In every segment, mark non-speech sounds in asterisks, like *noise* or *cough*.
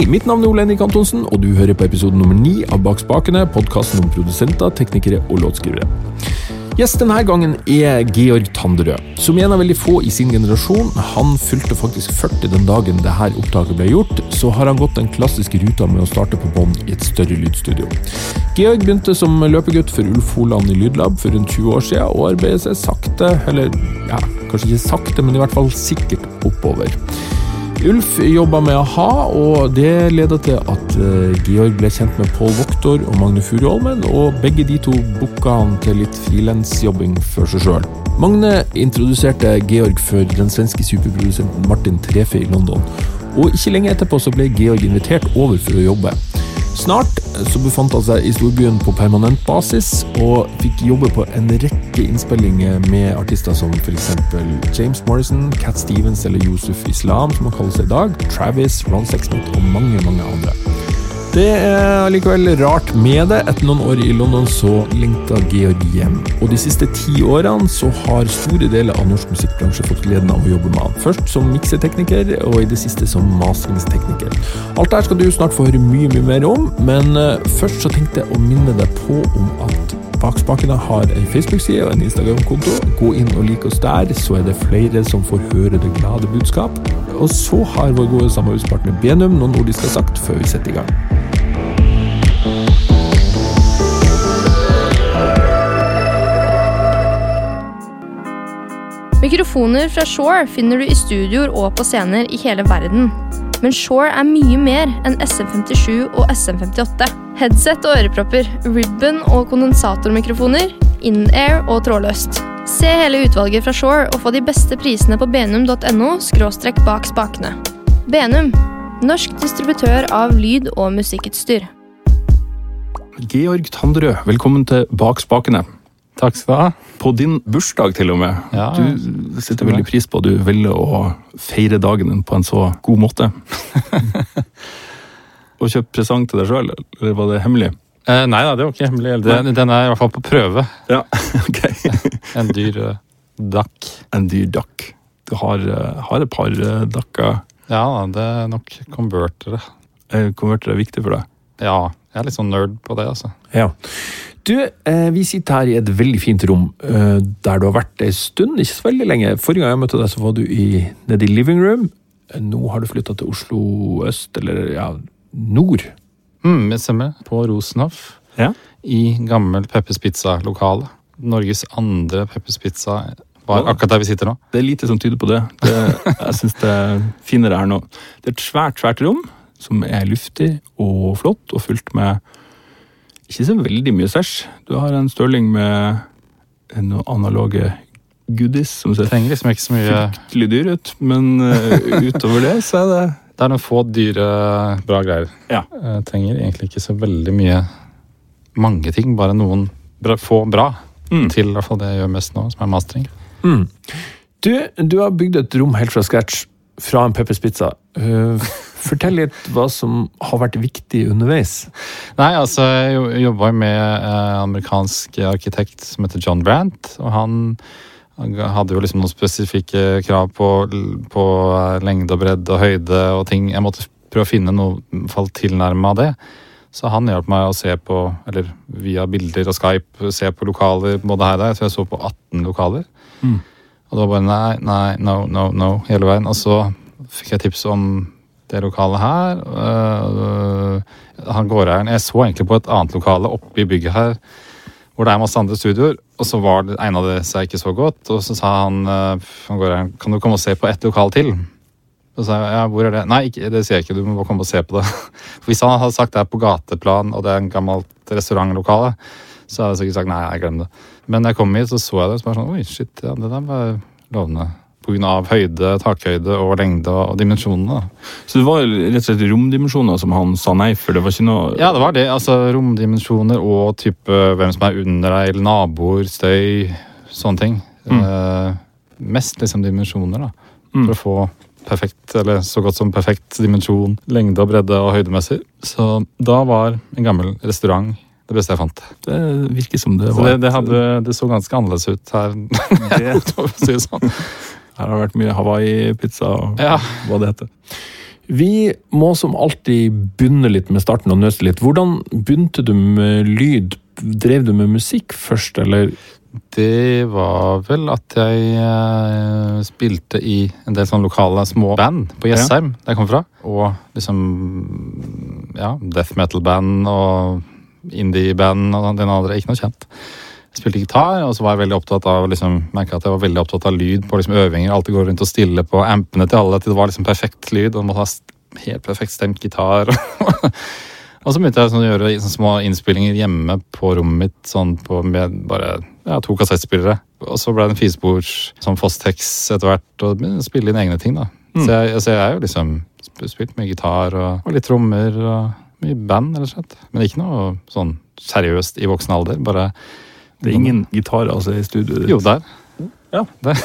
Hei, mitt navn er Ole Henrik Antonsen, og du hører på episode nummer ni av Bak spakene, podkasten om produsenter, teknikere og låtskrivere. Gjest denne gangen er Georg Tanderød, som en av veldig få i sin generasjon. Han fylte faktisk 40 den dagen dette opptaket ble gjort, så har han gått den klassiske ruta med å starte på bånn i et større lydstudio. Georg begynte som løpegutt for Ulf Holand i Lydlab for rundt 20 år siden, og arbeider seg sakte, eller ja, kanskje ikke sakte, men i hvert fall sikkert oppover. Ulf jobba med a-ha, og det leda til at uh, Georg ble kjent med Pål Voktor og Magne Furuholmen, og begge de to booka han til litt frilansjobbing for seg sjøl. Magne introduserte Georg for den svenske superprodusenten Martin Trefe i London, og ikke lenge etterpå så ble Georg invitert over for å jobbe. Snart så befant han seg i storbyen på permanent basis, og fikk jobbe på en rekke innspillinger med artister som f.eks. James Morrison, Cat Stevens eller Yusuf Islam, som han kaller seg i dag, Travis, Ron Sexsmith og mange, mange andre. Det er likevel rart med det. Etter noen år i London så lengta Georg hjem. Og de siste ti årene så har store deler av norsk musikkbransje fått gleden av å jobbe med han. Først som miksetekniker, og i det siste som masteringstekniker. Alt dette skal du snart få høre mye, mye mer om, men uh, først så tenkte jeg å minne deg på om at Bakspakene har en Facebook-side og en Instagram-konto. Gå inn og lik oss der, så er det flere som får høre det glade budskap. Og så har vår gode samarbeidspartner Benum noen ord de skal ha sagt før vi setter i gang. Mikrofoner fra Shore finner du i studioer og på scener i hele verden. Men Shore er mye mer enn SM57 og SM58. Headset og ørepropper, ribbon og kondensatormikrofoner, in-air og trådløst. Se hele utvalget fra Shore og få de beste prisene på benum.no skråstrekk bak spakene. Benum, norsk distributør av lyd- og musikkutstyr. Georg Tandrø, velkommen til Bak spakene. Takk skal du ha. På din bursdag, til og med. Ja, du setter veldig pris på at du velger å feire dagen din på en så god måte. *laughs* Og kjøpe presang til deg sjøl, eller var det hemmelig? Eh, nei da, det var ikke hemmelig. Den, den er i hvert fall på prøve. Ja, *laughs* ok. *laughs* en dyr uh, dakk. En dyr dakk. Du har, uh, har et par uh, dakker. Ja, det er nok konvertere. Er viktig for deg? Ja, jeg er litt sånn nerd på det, altså. Ja. Du, eh, vi sitter her i et veldig fint rom eh, der du har vært ei stund, ikke så veldig lenge. Forrige gang jeg møtte deg, så var du i, nede i living room. Nå har du flytta til Oslo øst, eller ja, nord. Mm, det stemmer. På Rosenhoff. Ja. I gammel Peppers Pizza-lokale. Norges andre Peppers Pizza var akkurat der vi sitter nå. Det er lite som tyder på det. det *laughs* jeg syns det er finere her nå. Det er et svært, svært rom som er luftig og flott, og fullt med ikke så veldig mye stæsj. Du har en Stirling med noen analoge goodies som ser Trenger liksom ikke så mye fryktelig dyr ut, men uh, utover det så er det Det er noen få dyre, bra greier. Ja. Jeg trenger egentlig ikke så veldig mye mange ting, bare noen bra, få bra. Mm. Til i hvert fall det jeg gjør mest nå, som er mastering. Mm. Du, du har bygd et rom helt fra scratch fra en Peppers Pizza. Uh, fortell litt hva som har vært viktig underveis. Nei, altså, Jeg jobba med en amerikansk arkitekt som heter John Brandt. og han hadde jo liksom noen spesifikke krav på, på lengde og bredde og høyde og ting. Jeg måtte prøve å finne noe fall tilnærma det. Så han hjalp meg å se på, eller via bilder og Skype, se på lokaler både her og der. Så jeg så på 18 lokaler. Mm. Og det var bare nei, nei, no, no, no hele veien. Og så fikk jeg tips om det lokalet her. Uh, han gårdeieren Jeg så egentlig på et annet lokale oppe i bygget her hvor det er masse andre studioer. Og så var det, egna det seg ikke så godt. Og så sa han, uh, han gårdeieren kan du komme og se på ett lokal til. Så sa jeg ja, hvor er det? Nei, ikke, det sier jeg ikke, du må komme og se på det. *laughs* For hvis han hadde sagt det er på gateplan, og det er en gammelt restaurantlokale, så hadde jeg sikkert sagt nei, jeg glemmer det. Men da jeg kom hit, så så jeg det, så var sånn oi, shit, ja, det der var lovende. Pga. høyde, takhøyde og lengde og dimensjonene. Så det var rett og slett romdimensjoner som han sa nei for? Det var ikke noe Ja, det var det. altså Romdimensjoner og type hvem som er under deg, eller naboer, støy, sånne ting. Mm. Eh, mest liksom dimensjoner, da. Mm. For å få perfekt, eller så godt som perfekt dimensjon, lengde og bredde og høydemessig. Så da var en gammel restaurant det beste jeg fant. Det virker som det var. Så det, det, hadde, det så ganske annerledes ut her. Det, *laughs* si sånn. Her har det vært mye Hawaii-pizza og ja. hva det heter. Vi må som alltid begynne litt med starten og nøste litt. Hvordan begynte du med lyd? Drev du med musikk først, eller? Det var vel at jeg eh, spilte i en del sånne lokale små band på Jessheim, der jeg kom fra. Og liksom ja, death metal-band og indie-band og den andre. Ikke noe kjent. Spilte gitar, og så var jeg veldig opptatt av liksom, merket at jeg var veldig opptatt av lyd på liksom, øvinger. Alltid gå rundt og stille på ampene til alle til det var liksom perfekt lyd. Og måtte ha helt perfekt stemt gitar. *laughs* og så begynte jeg sånn, å gjøre sånn, små innspillinger hjemme på rommet mitt sånn på, med bare ja, to kassettspillere. Og så ble det en firespors som Fostex etter hvert, og spille inn egne ting. da. Mm. Så, jeg, så jeg er jo liksom spilt mye gitar og, og litt trommer og mye band, rett og slett. Men ikke noe sånn seriøst i voksen alder. bare det er ingen gitarer altså, i studioet ditt? Jo, der. Ja, der.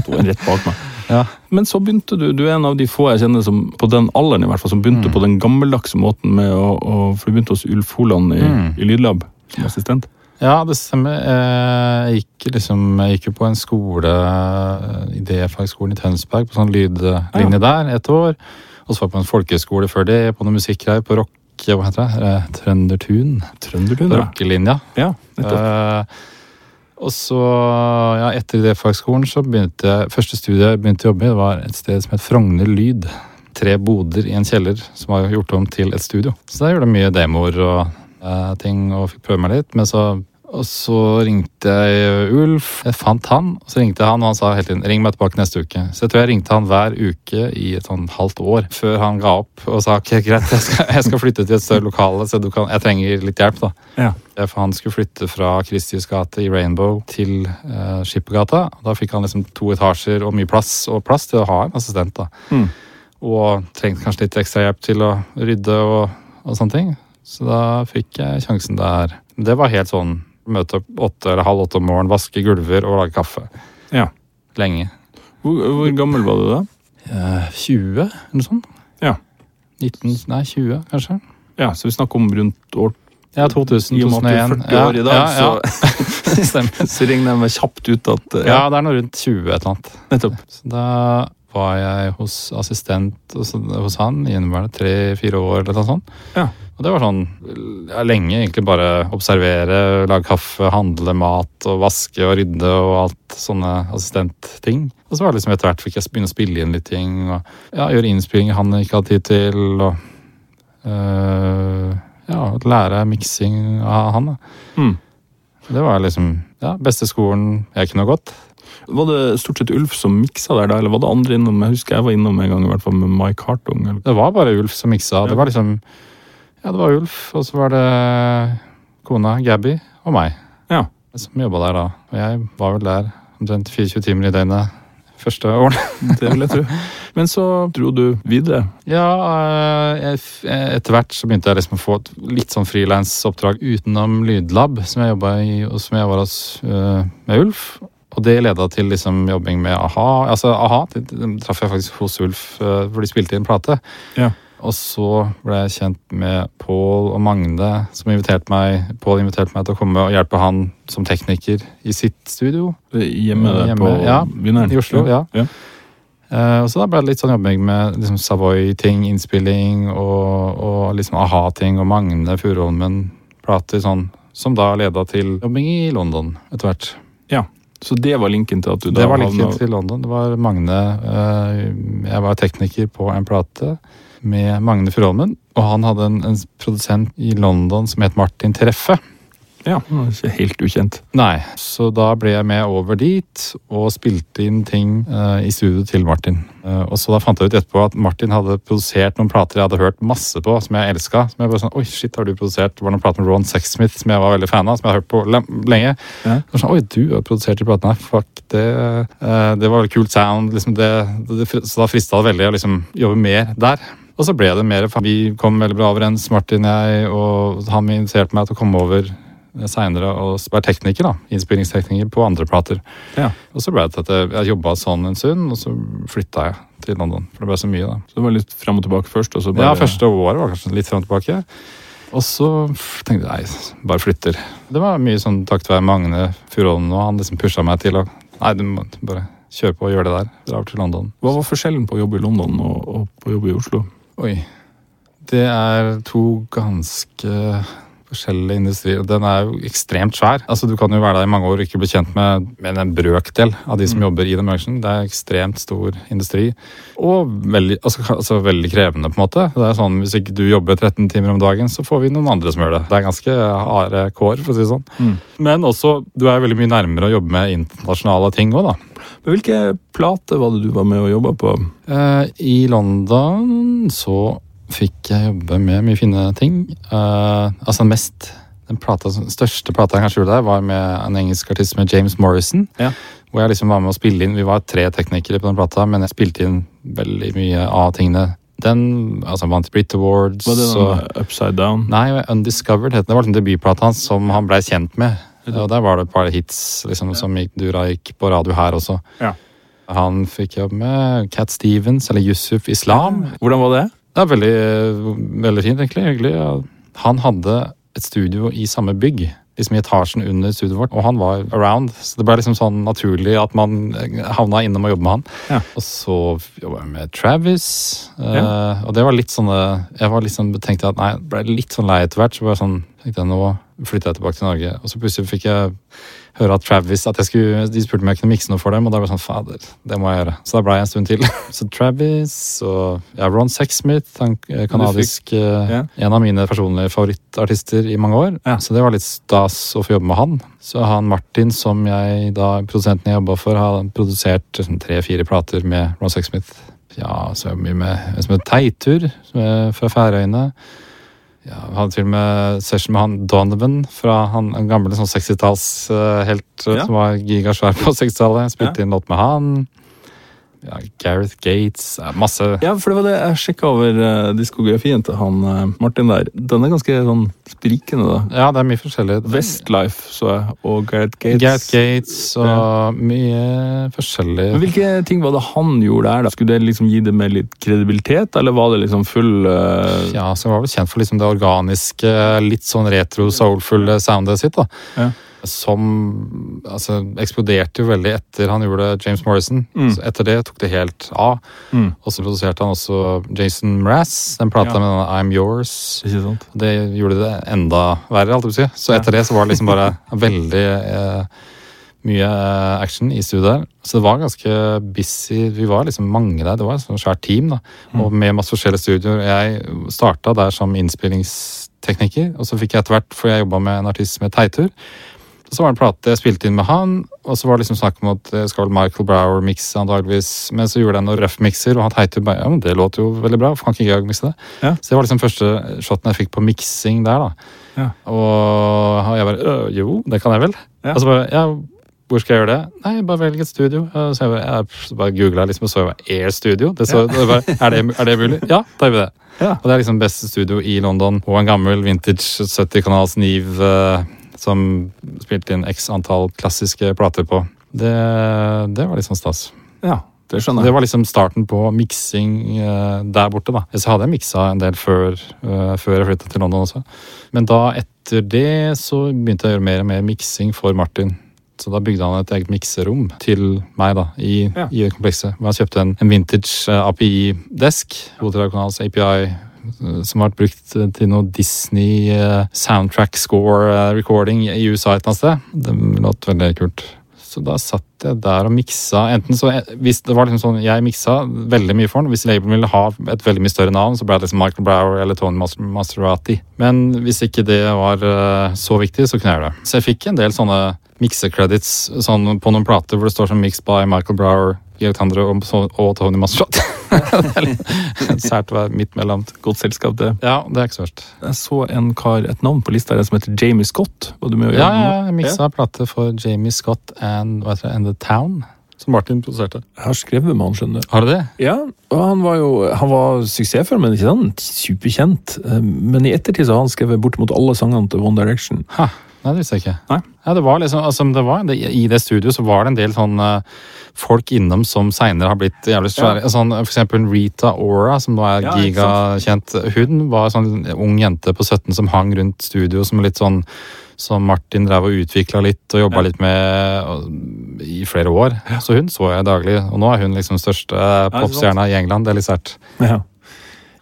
Sto en rett bak meg. *laughs* Ja. Men så begynte du Du er en av de få jeg kjenner som på den alderen i hvert fall, som begynte mm. på den gammeldagse måten med å, å For du begynte hos Ulf Holand i, mm. i Lydlab som assistent? Ja, det stemmer. Jeg gikk, liksom, jeg gikk jo på en skole, idéfagskolen i Tønsberg, på sånn lydlinje ja. der et år. Og så var jeg på en folkeskole før det, på noe musikkgreier, på rock hva heter det? Eh, Trøndertun. Trøndertun, ja. Rockelinja. Ja, nettopp. Uh, og så, ja, etter idéfagskolen så begynte jeg Første studie jeg begynte å jobbe i, var et sted som het Frogner Lyd. Tre boder i en kjeller som var gjort om til et studio. Så der gjorde jeg mye demoer og uh, ting og fikk prøve meg litt. Men så og så ringte jeg Ulf. Jeg fant han, og så ringte jeg han, og han sa hele tiden 'ring meg tilbake neste uke'. Så jeg tror jeg ringte han hver uke i et sånn halvt år før han ga opp og sa ok, greit, jeg skal, jeg skal flytte til et større lokale, så kan, jeg trenger litt hjelp, da. Ja. Han skulle flytte fra Kristius gate i Rainbow til eh, Skippergata. Da fikk han liksom to etasjer og mye plass, og plass til å ha en assistent. da. Mm. Og trengte kanskje litt ekstra hjelp til å rydde og, og sånne ting. Så da fikk jeg sjansen der. Det var helt sånn Møte opp åtte eller halv åtte om morgenen, vaske gulver og lage kaffe. Ja. Lenge. Hvor, hvor gammel var du da? Eh, 20, eller noe sånt. Ja. 19, nei 20, kanskje. Ja, Så vi snakker om rundt år Ja, 2000, I og med at du er 40 år i dag, ja, ja, ja. så, *laughs* *laughs* så ringer jeg meg kjapt ut at ja. ja, det er noe rundt 20 et eller annet. Nettopp. Så da var jeg hos assistent hos, hos han i inneværende tre-fire år eller noe sånt. Ja. Og det var sånn ja, lenge egentlig bare observere, lage kaffe, handle mat og vaske og rydde og alt sånne assistentting. Og så var det liksom etter hvert fikk jeg begynne å spille inn litt ting og ja, gjøre innspillinger han ikke hadde tid til. og øh, ja, lære miksing av han. da. Mm. Det var liksom ja, beste skolen jeg kunne gått. Var det stort sett Ulf som miksa der, da, eller var det andre innom? Jeg husker jeg var innom en gang i hvert fall med Mike Hartung. Eller? Det var bare Ulf som miksa. Ja. Det var liksom ja, det var Ulf, og så var det kona Gabby og meg ja. som jobba der da. Og jeg var vel der omtrent 24 timer i døgnet første årene. *laughs* det vil jeg tro. Men så dro du videre? Ja, jeg, etter hvert så begynte jeg liksom å få et litt sånn frilansoppdrag utenom Lydlab, som jeg jobba i, og som jeg var hos uh, med Ulf. Og det leda til liksom jobbing med a-ha. Altså a-ha traff jeg faktisk hos Ulf, uh, hvor de spilte inn plate. Ja. Og så ble jeg kjent med Pål og Magne, som inviterte meg Paul inviterte meg til å komme og hjelpe han som tekniker i sitt studio. Hjemme, Hjemme på ja, I Oslo, ja. ja. Uh, og så da ble det litt sånn jobbing med liksom Savoy-ting, innspilling og, og liksom a-ha-ting og Magne Furuholmen-plater sånn, som da leda til jobbing i London etter hvert. Ja, Så det var linken til at du da Det var linken havna... til London. Det var Magne uh, Jeg var tekniker på en plate med Magne Furholmen. Og han hadde en, en, produsent i London som het Martin Treffe. Ja, ikke helt ukjent. Nei, så da ble jeg med over dit og spilte inn ting uh, i studio til Martin. Uh, og så da fant jeg ut etterpå at Martin hadde produsert noen plater jeg hadde hørt masse på, som jeg elska. Som jeg bare sånn Oi, shit, har du produsert? Det var noen plater med Ron Sexsmith som jeg var veldig fan av, som jeg hadde hørt på lenge. Ja. Så sånn, Oi, du har produsert de platene her. Fuck, det, uh, det var veldig kult sound. Liksom det, det, så da frista det veldig å liksom jobbe mer der. Og så ble det mer Vi kom veldig bra overens, Martin og jeg, og han inviterte meg til å komme over seinere og være tekniker. da, Innspillingstekniker på andre plater. Ja. Og så ble det at jeg jobba sånn en stund, og så flytta jeg til London. For det ble så mye, da. Så det var litt fram og tilbake først? Og så bare... Ja, første året var kanskje litt fram og tilbake. Og så tenkte jeg nei, bare flytter. Det var mye sånn takket være Magne Furuholmen, og han liksom pusha meg til å Nei, du må bare kjøre på og gjøre det der. Dra over til London. Hva var forskjellen på å jobbe i London og, og på å jobbe i Oslo? Oi. Det er to ganske forskjellige industrier. Den er jo ekstremt svær. Altså, Du kan jo være der i mange år og ikke bli kjent med, med en brøkdel av de som jobber i den bransjen. Det er ekstremt stor industri. Og veldig, altså, altså, veldig krevende, på en måte. Det er sånn, Hvis ikke du jobber 13 timer om dagen, så får vi noen andre som gjør det. Det er ganske harde kår, for å si det sånn. Mm. Men også, du er veldig mye nærmere å jobbe med internasjonale ting òg, da. Men Hvilke plater var det du var med og jobba på? Eh, I London så fikk jeg jobbe med mye fine ting. Uh, altså den mest Den plata, største plata jeg kanskje gjorde der, var med en engelsk artist med James Morrison. Ja. Hvor jeg liksom var med å spille inn. Vi var tre teknikere på den plata, men jeg spilte inn veldig mye av tingene. Den altså vant Brit Awards. Var det og- noe Upside Down? Nei, Undiscovered het den. Det var liksom debutplata hans som han blei kjent med. Og der var det et par hits liksom, som gikk, dura gikk på radio her også. Ja. Han fikk jobb med Cat Stevens, eller Yusuf Islam. Hvordan var det? Det er veldig, veldig fint, egentlig. Hyggelig. Han hadde et studio i samme bygg. Liksom i etasjen under studioet vårt, og han var around. Så det ble liksom sånn naturlig at man havna innom og jobba med han. Ja. Og så jobba jeg med Travis. ja. og det var litt sånn Jeg var liksom, tenkte at nei, ble litt sånn lei etter hvert. Så var jeg sånn, tenkte jeg nå flytta jeg tilbake til Norge. Og så plutselig fikk jeg høre at Travis at jeg skulle, De spurte om jeg kunne mikse noe for dem, og da var jeg sånn fader, det må jeg gjøre. Så da ble jeg en stund til. *laughs* Så Travis og ja, Ron Sexsmith, han eh, kanadisk eh, ja. En av mine personlige favorittartister i mange år. Ja. Så det var litt stas å få jobbe med han. Så han Martin, som jeg da, produsenten jeg jobba for, har produsert sånn tre-fire plater med Ron Sexsmith. Ja, så mye med som heter Teitur, fra Færøyene. Ja, Vi hadde til og med session med han Donovan fra han en gamle sånn 60-tallshelt Ja. som var gigasvær på 60-tallet. Spilte inn låt med han. Ja, Gareth Gates. Masse Ja, for det var det jeg sjekka over uh, diskografien til han uh, Martin der. Den er ganske sånn sprikende, da. Ja, det er mye forskjellig. Westlife så jeg, og Gareth Gates. Gareth Gates og mye forskjellig. Men Hvilke ting var det han gjorde der? da? Skulle det liksom gi det med litt kredibilitet, eller var det liksom full uh... Ja, så var vel kjent for liksom det organiske, litt sånn retro, soulfulle soundet sitt. da. Ja. Som altså, eksploderte jo veldig etter han gjorde James Morrison. Mm. Så etter det tok det helt av. mm, Og så produserte han også Jason Mraz, den plata Ja. med denne I'm Yours. Sant? Det gjorde det enda verre, alt jeg si. Så etter det så var det liksom bare *laughs* veldig eh, mye eh, action i studio der. Så det var ganske busy. Vi var liksom mange der. Det var et sånt svært team, da. Og med masse forskjellige studioer. Jeg starta der som innspillingstekniker, og så fikk jeg etter hvert, for jeg jobba med en artist som het Teitur. Så var det en plate jeg spilte inn med han, og så var det liksom snakk om at det skal vel Michael Brower mikse antageligvis. Men så gjorde jeg noen røff mikser, og han Teitur bare Ja, men det låter jo veldig bra, for kan ikke jeg mikse det? Ja. Så det var liksom første shoten jeg fikk på miksing der, da. Ja. Og jeg bare «Øh, Jo, det kan jeg vel? Ja. Og så bare Ja, hvor skal jeg gjøre det? Nei, bare velg et studio. Så jeg bare, jeg bare googla liksom, og så Air Studio. Det så, det bare, er, det, er det mulig? Ja, da gjør vi det. Ja. Og det er liksom beste studio i London. Og en gammel vintage 70-kanals Niv eh, som spilte inn x antall klassiske plater på. Det, det var liksom stas. ja, det skjønner jeg. Det var liksom starten på miksing eh, der borte. da. Så hadde jeg miksa en del før, eh, før jeg flytta til London også. Men da etter det så begynte jeg å gjøre mer og mer miksing for Martin. Så da bygde han et eget mikserom til meg da, i, Ja. i komplekset. Hvor han kjøpte en, en vintage eh, API-desk. Hotelkanals API. eh, Som har vært brukt eh, til noe Disney eh, soundtrack score eh, recording i USA et eller annet sted. Det låt veldig kult. Så da satt jeg der og miksa. Enten så, hvis det var liksom sånn, Jeg miksa veldig mye for den. Hvis labelen ville ha et veldig mye større navn, så ble det liksom Michael Brower eller Tony Maserati. Men hvis ikke det var eh, så viktig, så kunne jeg gjøre det. Så jeg fikk en del sånne miksecredits sånn på noen plater hvor det står som 'Mixed by Michael Brower', Georg Tandre og, og Tony Maserati. *laughs* er sært å være midt mellom. Godt selskap, det. Ja, det er ikke så verst. Jeg så en kar, et navn på lista som heter Jamie Scott. Var du med å gjøre ja, ja, jeg miksa plate for Jamie Scott and, hva heter det, and The Town, som Martin produserte. Jeg har skrevet med han, skjønner du. Har du det? Ja, og han var jo han var suksessfull, men ikke sånn superkjent. Eh, Men i ettertid så har han skrevet bortimot alle sangene til One Direction. Ha, nei, det visste jeg ikke. Nei. Ja, det var liksom, altså, det var, det, I det studioet så var det en del sånn eh, folk innom som seinere har blitt jævlig svære. Sånn, for eksempel Rita Ora, som nå er Ja, gigakjent. Hun var en sånn ung jente på 17 som hang rundt studio som litt sånn som Martin drev og utvikla litt og jobba Ja. litt med og, i flere år. Så hun så jeg daglig, og nå er hun liksom største popstjerna i England. Det er litt sært. Ja.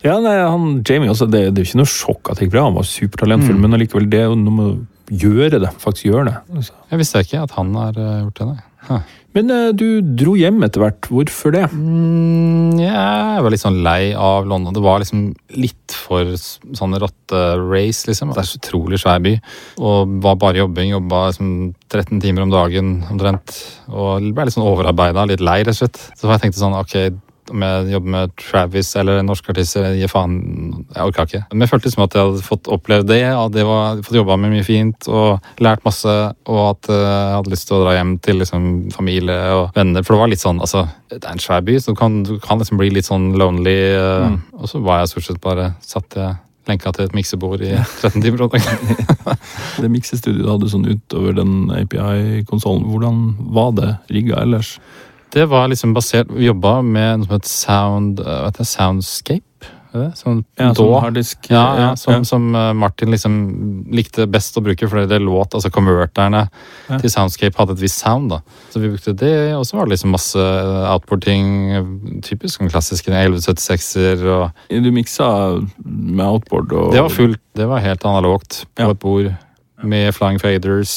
Ja, nei, han, Jamie også, det, det er ikke noe sjokk at det gikk bra. Han var supertalentfull, Mm. men allikevel, det med å gjøre det. Faktisk gjøre det. Altså. Jeg visste ikke at han har eh, gjort det. nei. Huh. Men eh, du dro hjem etter hvert. Hvorfor det? Mm, jeg var litt sånn lei av London. Det var liksom litt for sånn rotterace, liksom. Det er så utrolig svær by. Og var bare jobbing. Jobba liksom 13 timer om dagen omtrent. Og ble litt sånn overarbeida, litt lei, rett og slett. Så jeg tenkte sånn, ok, om jeg jobber med Travis eller en norsk artist, jeg faen. Jeg orka ikke. Men jeg følte liksom at jeg hadde fått opplevd det, og det hadde fått jobba med mye fint og lært masse, og at eh, jeg hadde lyst til å dra hjem til liksom familie og venner. For det var litt sånn, altså, det er en svær by, så du kan, du kan liksom bli litt sånn lonely. eh, Mm. Og så var jeg stort sett bare satt jeg lenka til et miksebord i 13 *laughs* timer. om dagen. *laughs* Det miksestudioet du hadde sånn utover den API-konsollen, hvordan var det rigga ellers? Det var liksom basert Vi jobba med noe som het Sound, vet hva heter Soundscape. Sånn Ja, DAW. sånn harddisk. Ja, ja, som, som eh, Martin liksom likte best å bruke, fordi det låt, altså converterne til Soundscape hadde et visst sound. da. Så vi brukte det, og så var det liksom masse outboard-ting. eh, Typisk den klassiske 1176-er og Du miksa med outboard og Det var fullt. Det var helt analogt på et bord. Med flying faders,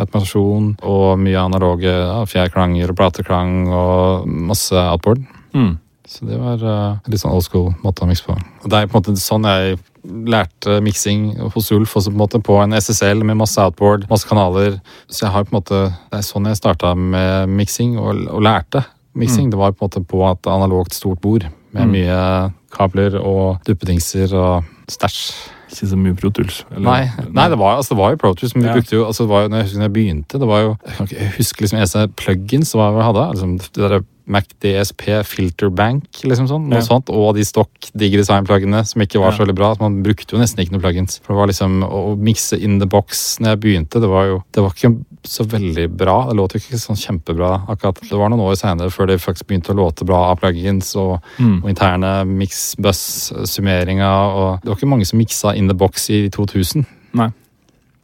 atmosfasjon og mye analoge ja, fjærklanger og plateklang og masse outboard. Mm. Så det var uh, litt sånn old school måte å mikse på. Og det er på en måte sånn jeg lærte miksing hos Ulf, også på en måte på en SSL med masse outboard, masse kanaler. Så jeg har på en måte, det er sånn jeg starta med miksing og, og lærte miksing. Det var på en måte på et analogt stort bord med Mm. mye kabler og duppedingser og stæsj. Ikke så mye Pro Tools. eller- Nei, nei det, var, altså, det var jo Pro Tools, men vi Ja. brukte jo, altså, det var jo, når jeg når jeg begynte, det var jo Jeg, husker liksom eneste plugins hva var jeg hadde. liksom Det der Mac DSP Filter Bank, liksom sånn, noe Ja. sånt, og de stokk DigiDesign-pluggene som ikke var så veldig bra. Man brukte jo nesten ikke noen plugins. For det var liksom Å mikse in the box når jeg begynte, det var jo Det var ikke så veldig bra. Det låt jo ikke sånn kjempebra akkurat. Det var noen år seinere før det faktisk begynte å låte bra av plugins og Mm. og interne mix-buss-summeringer. Det var ikke mange som miksa in the box i 2000. Nei.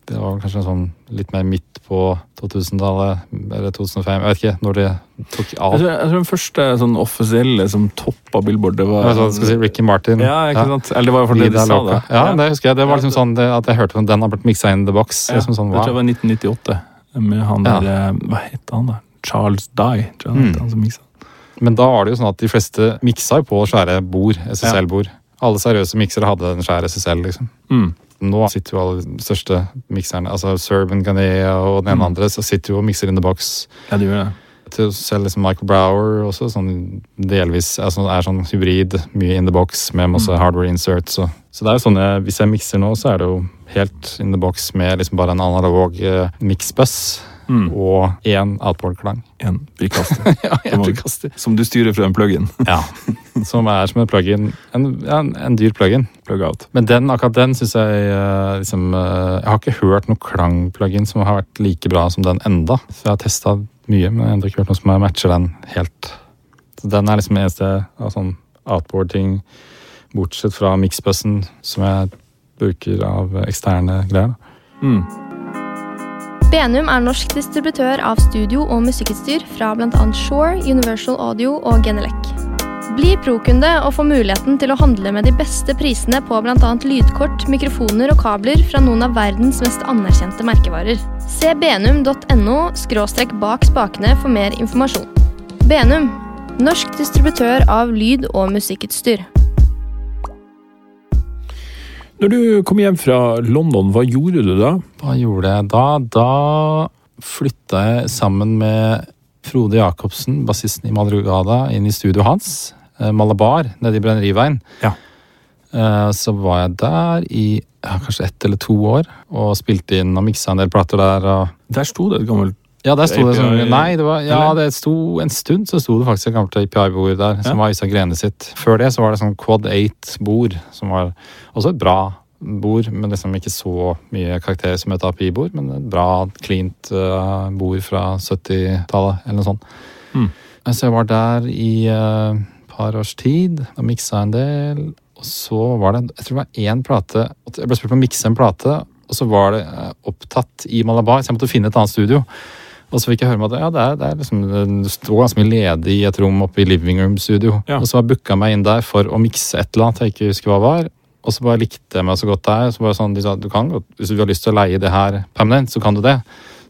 Det var kanskje sånn litt mer midt på 2000-tallet, eller 2005. Jeg vet ikke når det tok Jeg av. tror, jeg tror den første sånn offisielle som toppa Billboard, det var Jeg skal si, Ricky Martin. Ja, ikke sant? Eller det var iallfall det de sa da. Ja, det husker jeg. Det var liksom sånn det, at jeg hørte at den har blitt miksa in the box. Ja, Liksom sånn, Det tror jeg var 1998. Med han Ja. der Hva heter han, da? Charles Dye. Tror jeg han Mm. han som miksa. Men da var det jo sånn at de fleste miksa på svære bord, SSL-bord. Alle seriøse miksere hadde en svær SSL, liksom. Mm. Nå sitter jo alle de største mikserne, altså Serban Ganea og den ene Mm. andre, så sitter jo og mikser in the box. Ja, de gjør det. Til selv liksom Michael Brower også, sånn delvis altså er sånn hybrid, mye in the box med masse Mm. hardware inserts. Så, så det er jo sånn jeg, hvis jeg mikser nå, så er det jo helt in the box med liksom bare en analog eh, mixbus Mm. og én outboard-klang. En prikkaster. *laughs* ja, en kaster. som du styrer fra en plug-in. Ja. Som er som en plug-in. En, en, en dyr plug-in. Plug-out. Men den, akkurat den syns jeg eh, liksom eh, Jeg har ikke hørt noen klang-plugin som har vært like bra som den enda. Så jeg har testa mye, men jeg har ennå ikke hørt noe som matcher den helt. Så den er liksom eneste av sånn outboard-ting, bortsett fra mixbussen, som jeg bruker av eksterne greier. Mm. Benum er norsk distributør av studio- og musikkutstyr fra bl.a. Shore, Universal Audio og Genelec. Bli pro-kunde og få muligheten til å handle med de beste prisene på bl.a. lydkort, mikrofoner og kabler fra noen av verdens mest anerkjente merkevarer. Se benum.no – bak spakene for mer informasjon. Benum norsk distributør av lyd- og musikkutstyr. Når du kom hjem fra London, hva gjorde du da? Hva gjorde jeg da? Da flytta jeg sammen med Frode Jacobsen, bassisten i Madrugada, inn i studioet hans. Eh, Malabar, nede i Brenneriveien. Ja. Eh, Så var jeg der i ja, kanskje ett eller to år og spilte inn og miksa en del plater der. og Der sto det et gammelt ja, der sto det sånn Nei, det var, ja, det sto en stund så sto det faktisk et gammelt API-bord der, som Ja. var Isak Grene sitt. Før det så var det sånn Quad 8-bord, som var også et bra bord, men liksom ikke så mye karakterer som et API-bord, men et bra, cleant uh, bord fra 70-tallet, eller noe sånt. Mm. Så jeg var der i et par års tid og miksa en del. Og så var det jeg tror det var én plate Jeg ble spurt om å mikse en plate, og så var det eh, opptatt i Malabar, så jeg måtte finne et annet studio. Og så fikk jeg høre om at ja, det, er, det, er liksom, det står ganske mye ledig i et rom oppe i living room-studio. Ja. Og så booka jeg meg inn der for å mikse et eller annet jeg ikke husker hva var. Og så bare likte jeg meg så godt der. Så bare sånn, de sa du kan Hvis du har lyst til å leie det her permanent, så kan du det.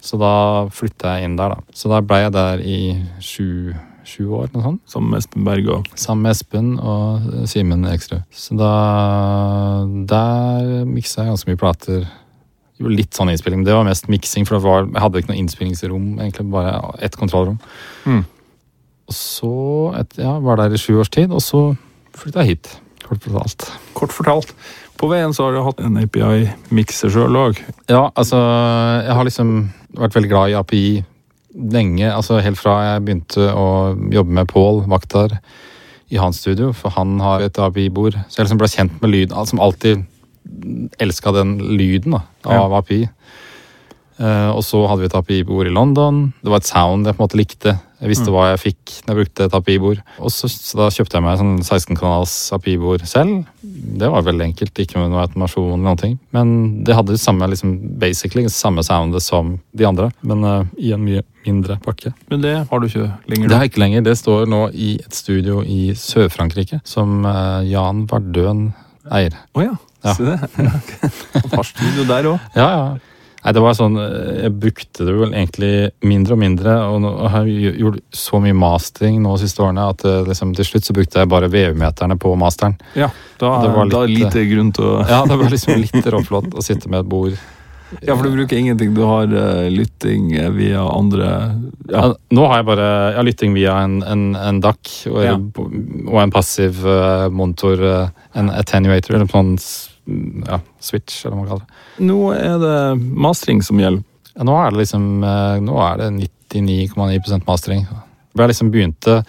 Så da flytta jeg inn der, da. Så da ble jeg der i sju, sju år, noe sånt. Sammen med Espen Berg og Sammen med Espen og Simen Eksrud. Så da Der miksa jeg ganske mye plater. Gjorde litt sånn innspilling. men Det var mest miksing, for var, jeg hadde ikke noe innspillingsrom. egentlig Bare ett kontrollrom. Mm. Og så et, ja, var der i sju års tid, og så flytta jeg hit. Kort fortalt. Kort fortalt, på veien så har du hatt en API-mikser sjøl òg. Ja, altså Jeg har liksom vært veldig glad i API lenge. altså Helt fra jeg begynte å jobbe med Pål Vaktar i hans studio, for han har et API-bord. Så jeg liksom ble kjent med lyden, som alltid elska den lyden da, av API. Eh, og så hadde vi et API-bord i London. Det var et sound jeg på en måte likte. Jeg visste hva jeg fikk når jeg brukte et API-bord. Og så, så da kjøpte jeg meg sånn 16-kanals API-bord selv. Det var veldig enkelt, ikke med noe automasjon eller noen ting. Men det hadde samme, liksom, basically, samme soundet som de andre, men uh, i en mye mindre pakke. Men det har du ikke lenger. Det har jeg ikke lenger. Det står nå i et studio i Sør-Frankrike, som uh, Jan Vardøen eier. Å ja. Ja. Se det. *laughs* Han har studio der òg. Ja, ja. Nei, det var sånn, eh, Jeg brukte det vel egentlig mindre og mindre. Og nå har gjort så mye mastering nå de siste årene at eh, liksom, til slutt så brukte jeg bare vevmeterne på masteren. Ja, da, Det var da er det lite grunn til å *laughs* Ja, Det var liksom litt råflott å sitte med et bord. Ja, for du bruker ingenting. Du har uh, lytting eh, via andre Ja. Ja, nå har jeg bare har lytting via en, en, en DAC og, Ja. og en passiv uh, monitor, uh, en attenuator, eller sånn ja, switch, eller hva man kaller det. Nå er det mastring som gjelder. Ja, nå er det liksom eh, Nå er det 99,9% mastering. Jeg liksom begynte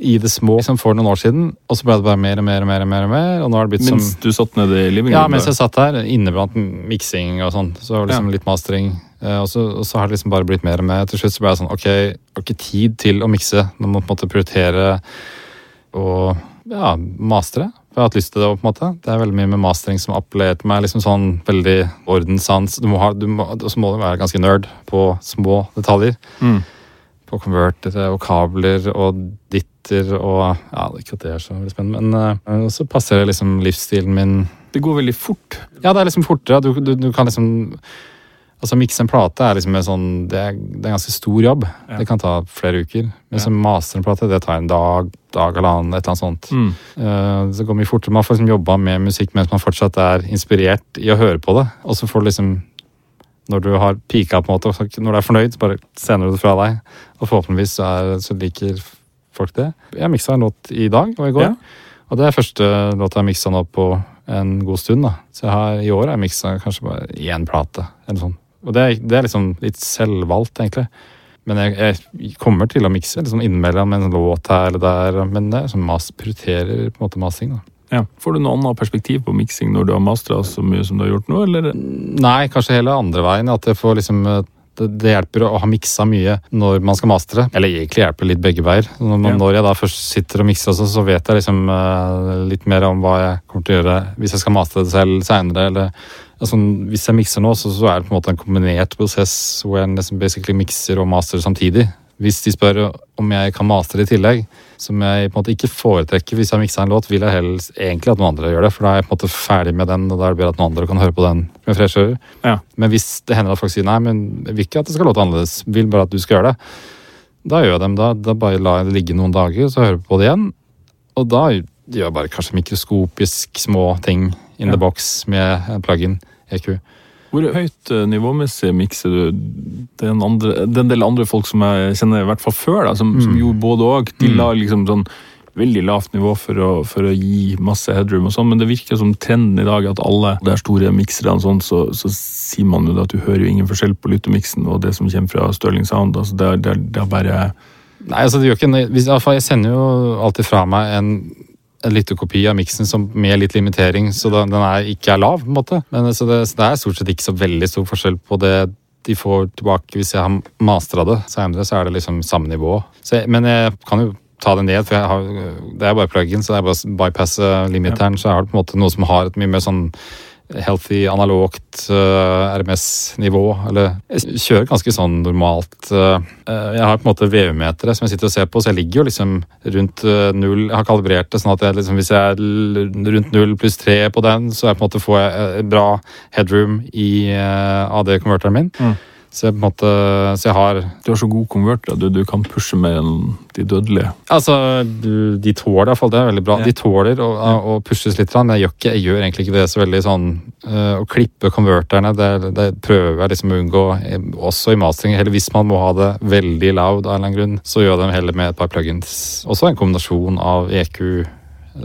i det små liksom for noen år siden, og så ble det bare mer og mer og mer. Og mer, og mer, og nå har det blitt som Mens du satt nede i living room? Ja, mens jeg satt der, Inneblant miksing og sånn, så var det liksom litt mastering. eh, Og så, og så har det liksom bare blitt mer og mer. Til slutt så ble jeg sånn Ok, jeg har ikke tid til å mikse. Nå må man på en måte prioritere å ja, mastere. For jeg har hatt lyst til det. på en måte. Det er veldig mye med mastering som appellerer til meg. liksom sånn veldig ordenssans. Du må ha, du må, også må du være ganske nerd på små detaljer. Mm. På konvertere og kabler og ditter og Ja, ikke at det er så veldig spennende, men uh, så passer det liksom livsstilen min Det går veldig fort. ja, det er liksom fortere. Du, du, du kan liksom Altså, Mikse en plate er liksom en sånn Det er, det er en ganske stor jobb. Ja. Det kan ta flere uker. Mens Ja. en master en plate, det tar en dag, dag eller annen, et eller annet sånt. Mm. Uh, så går mye fortere. Man får liksom jobba med musikk mens man fortsatt er inspirert i å høre på det. Og så får du liksom Når du har pika, på en måte, når du er fornøyd, så bare sender du det fra deg. Og forhåpentligvis så, er, så liker folk det. Jeg miksa en låt i dag og i går. Ja. Og det er første låt jeg har miksa nå på en god stund. da. Så jeg har, i år har jeg miksa kanskje bare én plate. eller sånn. Og det, er- det er liksom litt selvvalgt, egentlig. Men jeg, jeg kommer til å mikse liksom innimellom en låt her eller der. Men det er sånn mas, prioriterer på en måte masing. da. Ja. Får du noe annet perspektiv på miksing når du har mastra så mye som du har gjort nå, eller? Nei, kanskje hele andre veien. At jeg får liksom eh, det, det hjelper å ha miksa mye når man skal mastre. Eller egentlig hjelper litt begge veier. Når, man, Ja. når jeg da først sitter og mikser, så, så vet jeg liksom uh, litt mer om hva jeg kommer til å gjøre hvis jeg skal mastre det selv seinere. Eller altså, hvis jeg mikser nå, så, så er det på en måte en kombinert prosess hvor jeg nesten basically mikser og master samtidig. Hvis de spør om jeg kan mastre i tillegg, som jeg på en måte ikke foretrekker hvis jeg mikser en låt, vil jeg helst egentlig at noen andre gjør det, for da er jeg på en måte ferdig med den, og da er det bedre at noen andre kan høre på den med fresh. Ja. Men hvis det hender at folk sier nei, men jeg vil ikke at det skal låte annerledes, vil bare at du skal gjøre det, da gjør jeg dem da. Da bare lar jeg det ligge noen dager, så hører jeg på det igjen. Og da gjør jeg bare kanskje mikroskopisk små ting in Ja. the box med en plug-in EQ. Hvor høyt eh, nivåmessig mikser du? Det er en, andre, det er en del andre folk som jeg kjenner i hvert fall før, da, som, som Mm. gjorde både og. De Mm. la liksom sånn veldig lavt nivå for å, for å gi masse headroom og sånn, men det virker som trenden i dag at alle de store mikserne sånn, så, så sier man jo da at du hører jo ingen forskjell på lyttemiksen og det som kommer fra Stirling Sound. altså Det er, det er, det er bare Nei, altså det gjør ikke Jeg sender jo alltid fra meg en, en lyttekopi av miksen med litt limitering, så den, er, ikke er lav. på en måte. Men så det, så det er stort sett ikke så veldig stor forskjell på det de får tilbake hvis jeg har mastra det senere, så er det liksom samme nivå. Så jeg, men jeg kan jo ta det ned, for har, det er bare plug-in, så det er bare å bypasse limiteren. Så jeg har det på en måte noe som har et mye mer sånn healthy, analogt uh, RMS-nivå. Eller jeg kjører ganske sånn normalt. Uh, jeg har på en måte VU-metere som jeg sitter og ser på, så jeg ligger jo liksom rundt uh, null. Jeg har kalibrert det sånn at jeg liksom, hvis jeg er rundt null pluss tre på den, så jeg på en måte får jeg bra headroom i AD-konverteren min. Mm. Så jeg, på en måte, så jeg har Du har så god konverter, du, du kan pushe mer enn de dødelige. Altså, De tåler iallfall, det er veldig bra. Ja. De tåler å, å, pushes litt. Men jeg gjør, ikke, jeg gjør egentlig ikke det så veldig sånn uh, Å klippe konverterne, det, det, prøver jeg liksom å unngå. Også i mastering. Eller hvis man må ha det veldig loud av en eller annen grunn, så gjør jeg det heller med et par plugins. Også en kombinasjon av EQ,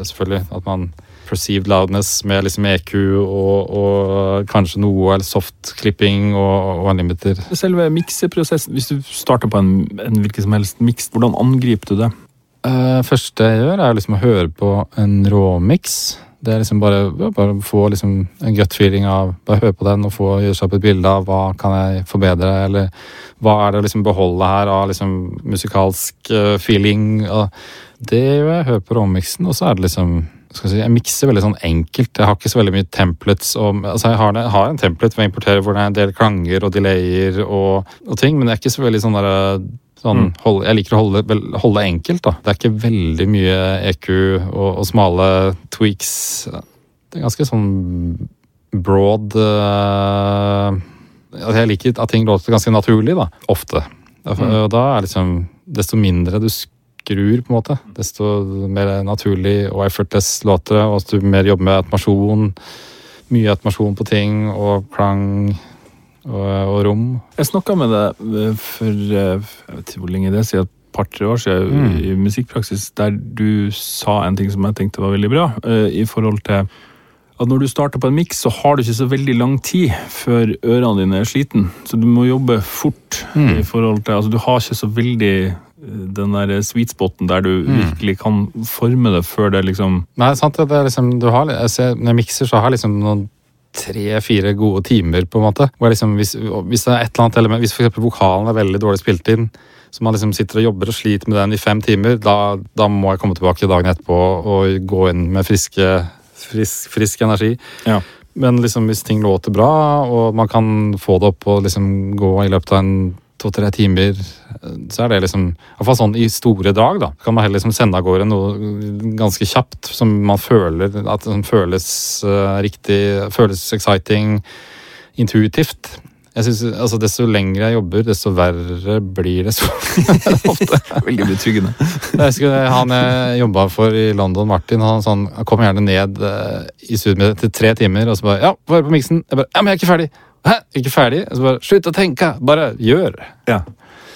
selvfølgelig. At man perceived loudness med liksom EQ og, og kanskje noe eller soft clipping og, og en limiter. Selve mikseprosessen, hvis du starter på en, en hvilken som helst miks, hvordan angriper du det? Uh, første jeg gjør, er liksom å høre på en råmiks. Det er liksom bare, bare få liksom en gut feeling av Bare høre på den og få gjøre seg opp et bilde av hva kan jeg forbedre, eller hva er det å liksom beholde her av liksom musikalsk uh, feeling. Og det gjør jeg. Hører på råmiksen, og så er det liksom Si, jeg mikser veldig sånn enkelt. Jeg har ikke så veldig mye templates. Og, altså jeg, har, jeg, har, en template hvor jeg importerer hvor det er en del klanger og delayer og, og ting, men det er ikke så veldig sånn der, sånn, mm. hold, Jeg liker å holde, holde enkelt. da. Det er ikke veldig mye EQ og, og smale tweaks. Det er ganske sånn broad uh, Jeg liker at ting låter ganske naturlig, da. Ofte. Mm. Og da er liksom Desto mindre du skrur, på en måte. Desto mer naturlig og effortless låter det. Og desto mer jobber med automasjon. Mye automasjon på ting og klang og, og rom. Jeg snakka med deg for jeg vet ikke hvor lenge det er siden, et par-tre år siden mm. i musikkpraksis, der du sa en ting som jeg tenkte var veldig bra, eh, i forhold til at når du starter på en miks, så har du ikke så veldig lang tid før ørene dine er sliten. Så du må jobbe fort. Mm. i forhold til, altså Du har ikke så veldig den der sweet spoten der du mm. virkelig kan forme det før det liksom Nei, sant det. er liksom, du har, jeg ser, Når jeg mikser, så har jeg liksom noen tre-fire gode timer, på en måte. Hvor jeg liksom, hvis, hvis, det er et eller annet element, hvis f.eks. vokalen er veldig dårlig spilt inn, så man liksom sitter og jobber og sliter med den i fem timer, da, da må jeg komme tilbake dagen etterpå og gå inn med friske, frisk, frisk energi. Ja. Men liksom, hvis ting låter bra, og man kan få det opp og liksom gå i løpet av en to-tre timer, så er det liksom Iallfall sånn i store drag, da. Kan man heller liksom sende av gårde noe ganske kjapt som man føler at som føles uh, riktig, føles exciting, intuitivt. Jeg synes, altså Desto lenger jeg jobber, desto verre blir det så *laughs* ofte. Veldig betryggende. jeg husker Han jeg jobba for i London, Martin, han, sånn, han kom gjerne ned uh, i studioet til tre timer og så bare 'Ja, bare på miksen.' Jeg bare 'Ja, men jeg er ikke ferdig'. Hæ? Ikke ferdig? Så bare, Slutt å tenke! Bare gjør! Ja.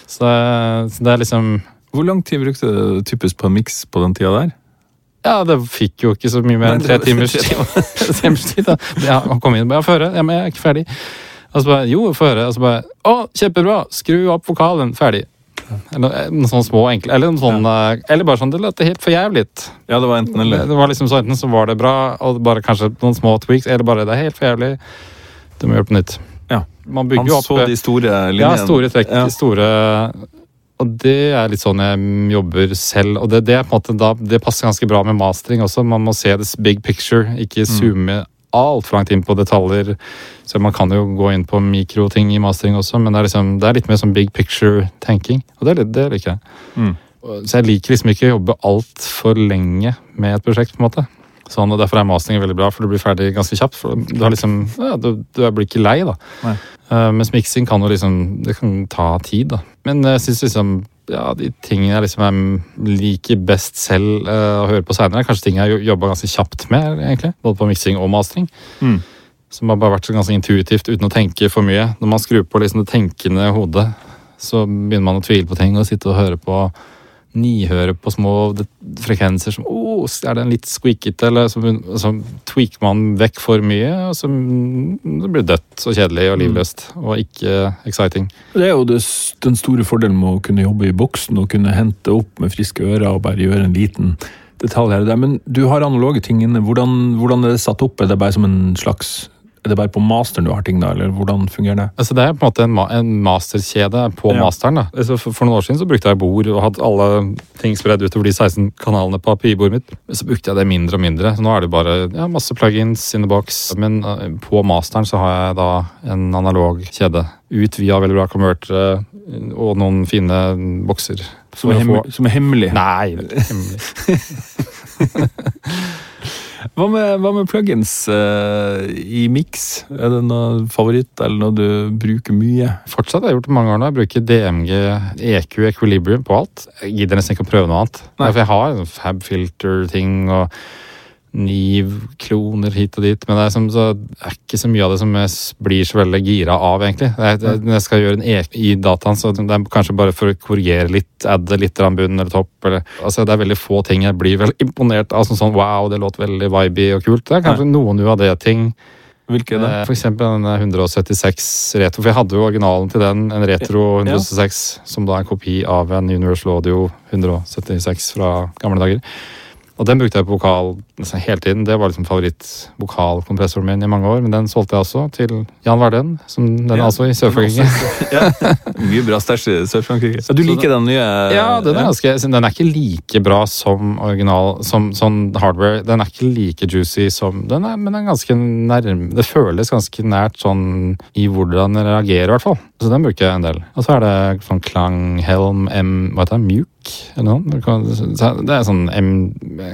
Så, så, det er liksom Hvor lang tid brukte du typisk på en miks på den tida der? Ja, det fikk jo ikke så mye mer enn tre *laughs* timers tid. Ja, han kom inn og bare 'Få høre.' Ja, men jeg er ikke ferdig. Og så bare 'Jo, få høre.' Og så bare 'Å, kjempebra! Skru opp vokalen. Ferdig.' Eller eh, noen sånne små, enkle Eller, sånne, ja. Eh, eller bare sånn Det låter helt for jævlig. Ja, det var enten eller. Det var liksom så Enten så var det bra, og bare kanskje noen små tweaks, eller bare det er helt for jævlig. Du må gjøre på nytt. Ja. Man bygger Han så de store linjene. Ja, store trekk. Ja. Store og det er litt sånn jeg jobber selv. Og det, det, da, det, passer ganske bra med mastering også. Man må se this big picture, ikke mm. zoome mm. altfor langt inn på detaljer. Så man kan jo gå inn på mikroting i mastering også, men det er, liksom, det er litt mer sånn big picture-tenking. Og det, det liker jeg. Mm. Så jeg liker liksom ikke å jobbe altfor lenge med et prosjekt, på en måte. Sånn, og Derfor er mastering veldig bra, for du blir ferdig ganske kjapt. for Du, har liksom, ja, du, du blir ikke lei. da. Uh, mens miksing kan jo liksom Det kan ta tid. da. Men jeg syns liksom ja, de tingene jeg liksom liker best selv uh, å høre på seinere, er kanskje ting jeg jobba ganske kjapt med. egentlig, Både på miksing og mastering. Mm. Som har bare vært så ganske intuitivt uten å tenke for mye. Når man skrur på liksom det tenkende hodet, så begynner man å tvile på ting og sitte og høre på nihøre på små frekvenser som oh, Er den litt squeakete, eller så, så, tweaker man vekk for mye, og så det blir dødt og kjedelig og livløst, mm. og ikke exciting. Det er jo det, den store fordelen med å kunne jobbe i boksen og kunne hente opp med friske ører og bare gjøre en liten detalj her og der. Men du har analoge ting inne. Hvordan, hvordan er det satt opp? Er det bare som en slags Er det bare på masteren du har ting, da, eller hvordan fungerer det? Altså Det er på en måte en, ma en masterkjede på Ja. masteren. da. Altså for, for noen år siden så brukte jeg bord og hadde alle ting spredd utover de 16 kanalene på API-bordet mitt. Men så brukte jeg det mindre og mindre. Så nå er det bare ja, masse plugins in the box. Men uh, på masteren så har jeg da en analog kjede. Ut via veldig bra konvertere og noen fine bokser. Som er, hemmelig, som er hemmelig? Nei, det er ikke hemmelig. *laughs* *laughs* Hva med, hva med plugins uh, i mix? Er det noe favoritt, eller noe du bruker mye? Fortsatt har jeg gjort det mange år nå. Jeg bruker DMG, EQ, Equilibrium på alt. Jeg gidder nesten ikke å prøve noe annet. Nei. For jeg har sånn Fabfilter-ting og Niv-kloner hit og dit. Men det er, som, er ikke så mye av det som jeg blir så veldig gira av, egentlig. Jeg, jeg, når jeg skal gjøre en EK i dataen, så det er kanskje bare for å korrigere litt, adde litt bunn eller topp. Eller, altså, det er veldig få ting jeg blir veldig imponert av. Sånn, sånn wow, det låt veldig vibey og kult. Det er kanskje noen UAD-ting. Hvilke er det? Eh, For eksempel den 176 retro, for jeg hadde jo originalen til den, en retro Ja. 176, som da er en kopi av en Universal Audio 176 fra gamle dager. Og den brukte jeg på vokal nesten hele tiden. Det var liksom favorittvokalkompressoren min i mange år. Men den solgte jeg også til Jan Verden, som den er Ja, altså i Sør-Frankrike. *laughs* ja. Mye bra stæsj i Sør-Frankrike. Ja, du liker den nye? Ja, den er, ganske, den er ikke like bra som original som sånn hardware. Den er ikke like juicy som den er, men den er ganske nærme Det føles ganske nært sånn i hvordan den reagerer, i hvert fall. Så den bruker jeg en del. Og så er det sånn Klanghelm M Hva heter det? Mjuk? Eller noe? Det er sånn M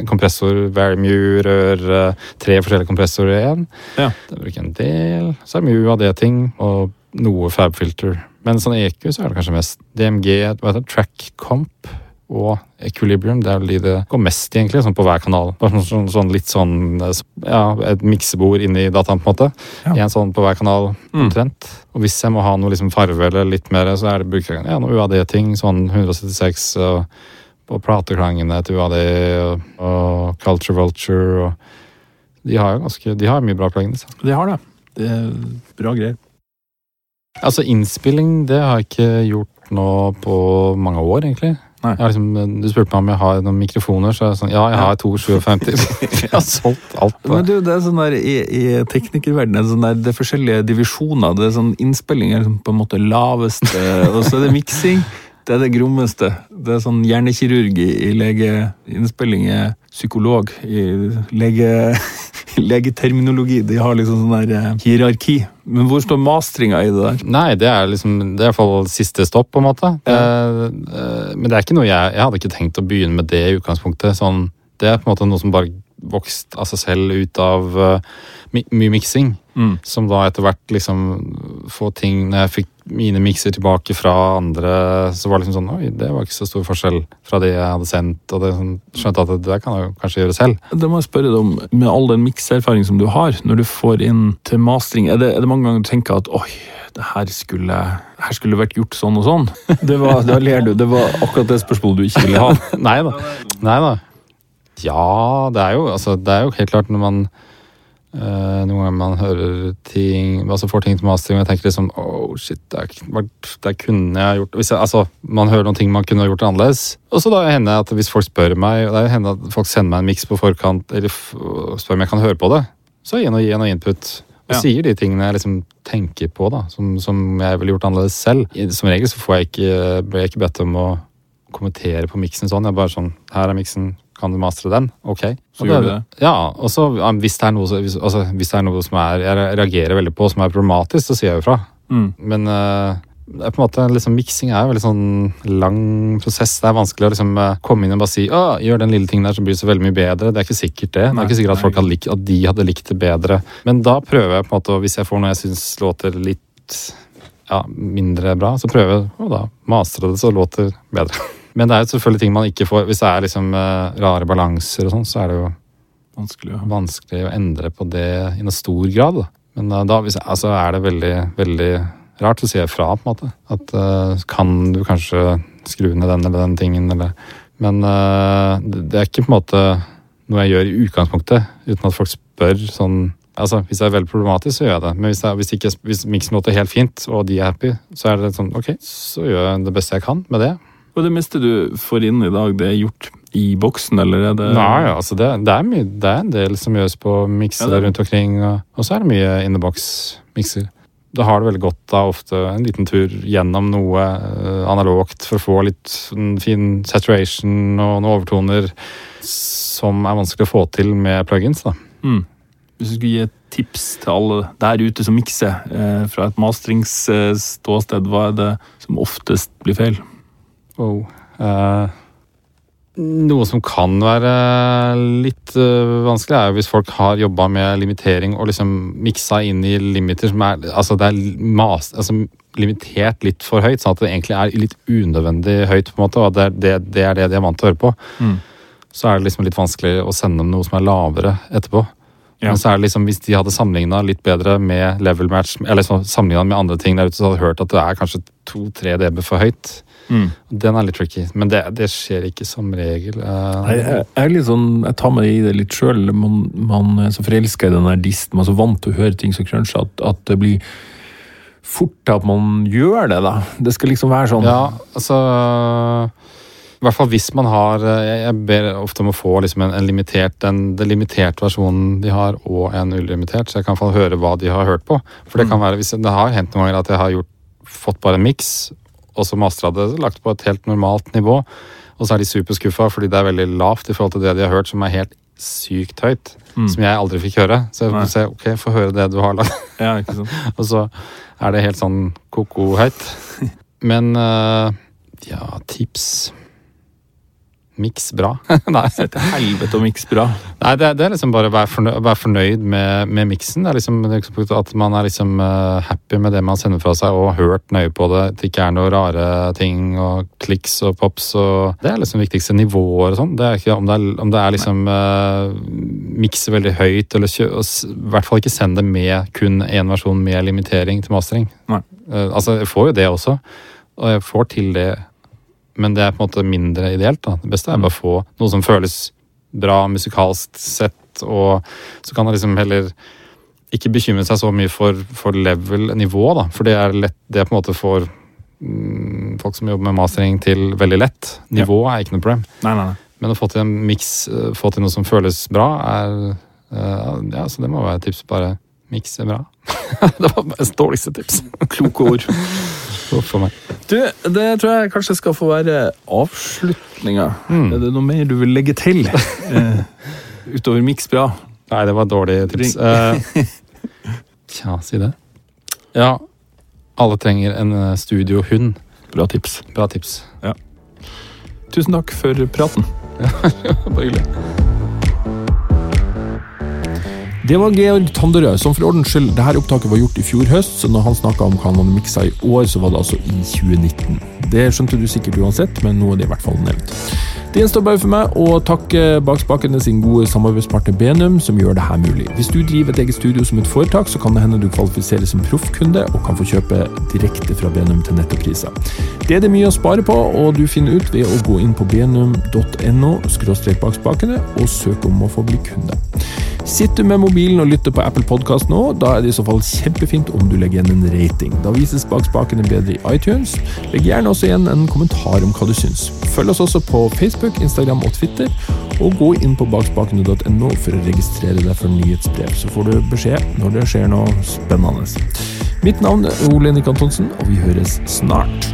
kompressor, very mye rør, eh, tre forskjellige kompressorer i én. Ja. Den bruker jeg en del. Så er det mye det ting, og noe Fabfilter. Men sånn EQ så er det kanskje mest DMG, hva heter det, Track Comp og Equilibrium. Det er vel de det går mest i, egentlig, sånn på hver kanal. Bare sånn, sånn, litt sånn ja, et miksebord inni dataen, på en måte. Ja. En sånn på hver kanal, Mm. Og hvis jeg må ha noe liksom farve eller litt mer, så er det bruker ja, noe UAD-ting. Sånn 176 og på plateklangene til UAD og, og Culture Vulture og De har jo ganske, de har mye bra plugins. De har det. Det er bra greier. Altså innspilling, det har jeg ikke gjort nå på mange år, egentlig. Liksom, du spurte meg om jeg har noen mikrofoner, så jeg sånn, ja, jeg har to 57. jeg *laughs* har solgt alt. på- Men du, det er sånn der, I, i teknikerverdenen er sånn der, det er forskjellige divisjoner. Det er sånn Innspilling er liksom på en måte laveste, *laughs* og så er det miksing. Det er det grommeste. Det er sånn hjernekirurg i, legeinnspilling lege... Innspilling er psykolog i lege... *laughs* Legeterminologi. De har liksom sånn der eh, hierarki. Men hvor står mastringa i det der? Nei, det er liksom, det er i hvert fall siste stopp, på en måte. Eh, eh, men det er ikke noe jeg, jeg hadde ikke tenkt å begynne med det i utgangspunktet. Sånn, det er på en måte noe som bare vokst av seg selv ut av uh, mye miksing. Mm. Som da etter hvert liksom få ting Når jeg fikk mine mikser tilbake fra andre, så var det liksom sånn Oi, det var ikke så stor forskjell fra det jeg hadde sendt. Og det sånn, skjønte at det der kan jeg jo kanskje gjøre selv. Det må jeg spørre deg om, med all den mikseerfaring som du har, når du får inn til mastring, er det, er det mange ganger du tenker at oi, det her skulle, her skulle vært gjort sånn og sånn? *laughs* Det var, da ler du. Det var akkurat det spørsmålet du ikke ville ha. *laughs* Nei da. Nei da. Ja, det er jo, altså, det er jo helt klart når man eh, Noen ganger man hører ting altså får ting til mastering, og jeg tenker liksom Oh, shit, det, er, det kunne jeg gjort jeg, Altså, Man hører noen ting man kunne gjort annerledes. Og så da hender det at hvis folk spør meg Det hender at folk sender meg en miks på forkant, eller spør om jeg kan høre på det, så gir jeg noe, noe input. Og Ja. sier de tingene jeg liksom tenker på, da, som, som jeg ville gjort annerledes selv. Som regel så får jeg ikke, blir jeg ikke bedt om å kommentere på miksen sånn. Jeg bare sånn Her er miksen, kan du mastre den? Ok. Så gjør du det. Ja, og så hvis, er altså, hvis det er noe som er, jeg reagerer veldig på, som er problematisk, så sier jeg jo fra. Mm. Men uh, det er på en måte, liksom, miksing er jo veldig sånn lang prosess. Det er vanskelig å liksom, eh, komme inn og bare si å, gjør den lille tingen der, så blir det så veldig mye bedre. Det er ikke sikkert det. Det er ikke sikkert at folk hadde likt, at de hadde likt det bedre. Men da prøver jeg på en måte, og hvis jeg får noe jeg syns låter litt ja, mindre bra, så prøver jeg å da mastre det så det låter bedre. *laughs* Men det er jo selvfølgelig ting man ikke får Hvis det er liksom eh, rare balanser og sånn, så er det jo Vanskelig å vanskelig å endre på det i noe stor grad. Da. Men uh, da hvis, altså, er det veldig, veldig rart å si fra, på en måte. At uh, kan du kanskje skru ned den eller den tingen, eller Men uh, det er ikke på en måte noe jeg gjør i utgangspunktet, uten at folk spør sånn Altså, Hvis det er veldig problematisk, så gjør jeg det. Men hvis, det er, hvis, ikke, hvis miksen låter helt fint, og de er happy, så er det sånn Ok, så gjør jeg det beste jeg kan med det. Og det meste du får inn i dag, det er gjort i boksen, eller er det Nei, altså det, det, er mye, det er en del som gjøres på mikser Ja, rundt omkring, og, og så er det mye in the box-mikser. Da har du veldig godt av ofte en liten tur gjennom noe eh, analogt for å få litt sånn fin saturation og noen overtoner som er vanskelig å få til med plugins. da. Mm. Hvis du skulle gi et tips til alle der ute som mikser, eh, fra et mastringsståsted, hva er det som oftest blir feil? Oh. Uh, noe som kan være litt uh, vanskelig, er jo hvis folk har jobba med limitering og liksom miksa inn i limiter som er Altså det er mas, altså, limitert litt for høyt, sånn at det egentlig er litt unødvendig høyt, på en måte, og det, det, det er det de er vant til å høre på. Mm. Så er det liksom litt vanskelig å sende dem noe som er lavere etterpå. Ja. Men så er det liksom, hvis de hadde sammenligna litt bedre med level match, eller liksom sammenligna med andre ting der ute, så hadde de hørt at det er kanskje 2-3 dB for høyt. Mm. Den er litt tricky, men det, det skjer ikke som regel. Uh, Jeg, jeg, jeg liksom, sånn, jeg tar meg i det litt sjøl. Man, man er så forelska i den der disten, man er så vant til å høre ting som cruncher, at, at det blir fort til at man gjør det, da. Det skal liksom være sånn Ja, altså I hvert fall hvis man har Jeg, jeg ber ofte om å få liksom en, en limitert, den, den limiterte versjonen de har, og en ulimitert, så jeg kan få høre hva de har hørt på. For det kan være, hvis Det har hendt noen ganger at jeg har gjort, fått bare en miks, og så mastra det lagt på et helt normalt nivå, og så er de superskuffa fordi det er veldig lavt i forhold til det de har hørt, som er helt sykt høyt. Mm. Som jeg aldri fikk høre. Så jeg får ok, få høre det du har lagd. Ja, ikke sant? *laughs* Og så er det helt sånn ko-ko høyt. *laughs* Men uh, ja, tips Miks bra. *laughs* Nei, Se til helvete og miks bra. Nei det, det er liksom bare å være fornøyd, være fornøyd med, med miksen. Det er liksom det er At man er liksom uh, happy med det man sender fra seg, og har hørt nøye på det. At det ikke er noe rare ting og kliks og pops og Det er liksom viktigste nivåer og sånn. Det er ikke om det er, om det er liksom uh, mikse veldig høyt, eller kjø, i hvert fall ikke send det med kun én versjon med limitering til mastering. Eh, altså, jeg får jo det også, og jeg får til det men det er på en måte mindre ideelt. da. Det beste er bare å få noe som føles bra musikalsk sett, og så kan man liksom heller ikke bekymre seg så mye for, for level-nivå, da. For det er lett, det er på en måte for mm, folk som jobber med mastering til veldig lett. Nivå er ikke noe problem. Nei, nei, nei. Men å få til en miks, eh, få til noe som føles bra, er uh, Ja, så det må være et tips. Bare mikse bra. *laughs* det var mitt dårligste tips. Kloke ord. *laughs* Huff meg. Du, det tror jeg kanskje skal få være avslutninga. Mm. Er det noe mer du vil legge til? *laughs* Eh, utover miks bra? Nei, det var dårlig tips. Eh, Tja, si det. Ja, alle trenger en eh, studiohund. Bra tips. Bra tips. Tusen takk for praten. Bare hyggelig. Det var Georg Tanderød, som for ordens skyld, dette opptaket var gjort i fjor høst, så når han snakka om hva han hadde miksa i år, så var det altså i 2019. Det skjønte du sikkert uansett, men nå er det i hvert fall nevnt. Det gjenstår bare for meg å takke Bak spakene sin gode samarbeidspartner Benum, som gjør det her mulig. Hvis du driver et eget studio som et foretak, så kan det hende du kvalifiserer som proffkunde og kan få kjøpe direkte fra Benum til nettopriser. Det er det mye å spare på, og du finner ut ved å gå inn på benum.no bak spakene og søke om å få bli kunde. Sitter du med mobilen og lytter på Apple Podcast nå, da er det i så fall kjempefint om du legger igjen en rating. Da vises bak spakene bedre i iTunes. Legg gjerne også igjen en kommentar om hva du syns. Følg oss også på Facebook, Instagram og Twitter, og gå inn på bakspakene.no for å registrere deg for nyhetsbrev, så får du beskjed når det skjer noe spennende. Mitt navn er Ole Nikk Antonsen, og vi høres snart.